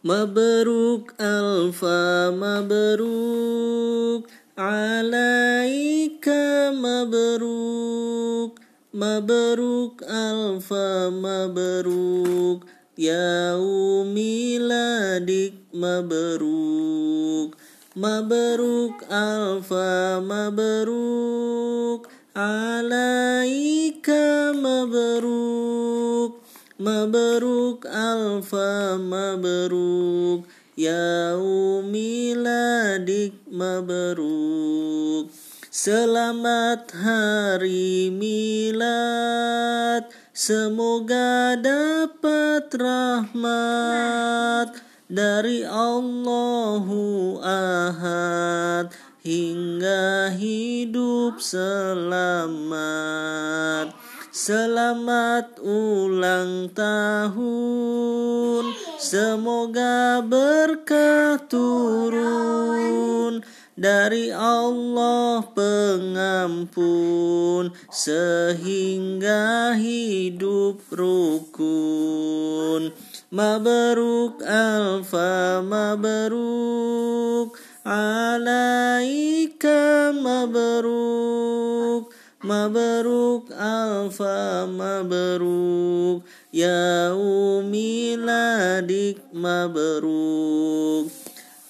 Mabruk alfa mabruk alaika mabruk. Mabruk alfa mabruk. Yaumiladik mabruk. Mabruk alfa mabruk. Alaika mabruk. Mabruk alfa mabruk. Yaumiladik mabruk. Selamat hari milad. Semoga dapat rahmat Dari Allahu Ahad Hingga hidup selamat. Selamat ulang tahun. Semoga berkah turun dari Allah pengampun sehingga hidup rukun. Mabruk alfa mabruk alaika mabruk mabruk alfa mabruk ya umiladik mabruk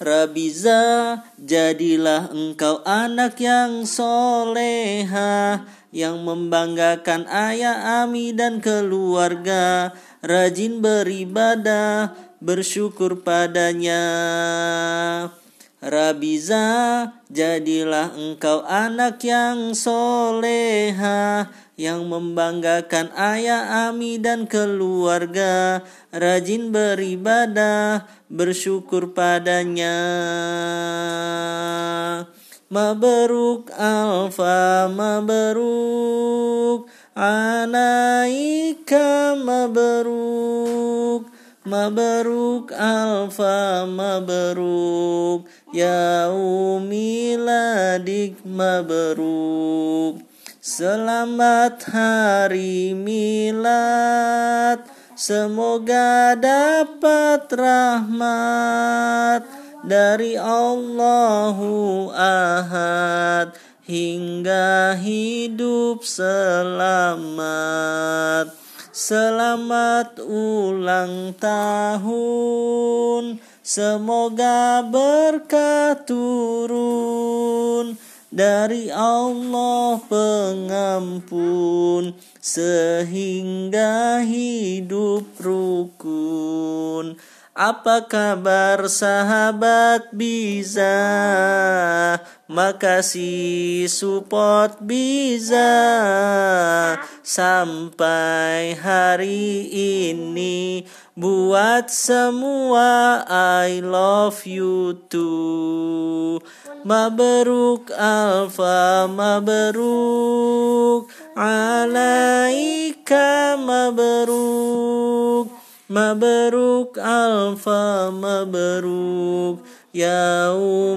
Rabiza, jadilah engkau anak yang soleha, yang membanggakan ayah, ami, dan keluarga, rajin beribadah, bersyukur padanya. Rabiza, jadilah engkau anak yang soleha, yang membanggakan ayah, ami, dan keluarga, rajin beribadah, bersyukur padanya. Mabruk alfa mabruk anaika mabruk mabruk alfa mabruk. Ya umiladik mabruk. Selamat hari milad. Semoga dapat rahmat dari Allahu Ahad hingga hidup selamat. Selamat ulang tahun, semoga berkah turun dari Allah pengampun sehingga hidup rukun. Apa kabar sahabat Biza? Makasih support Biza. Sampai hari ini Buat semua I love you too. Mabruk alfa mabruk Alaika mabruk Mabruk alfa mabruk. Yaumiladik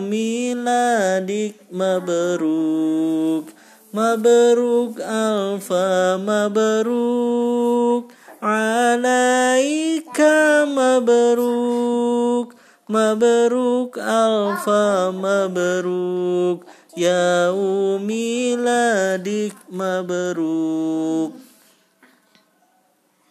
mabruk. Mabruk alfa mabruk. Alaika mabruk. Mabruk alfa mabruk. Yaumiladik mabruk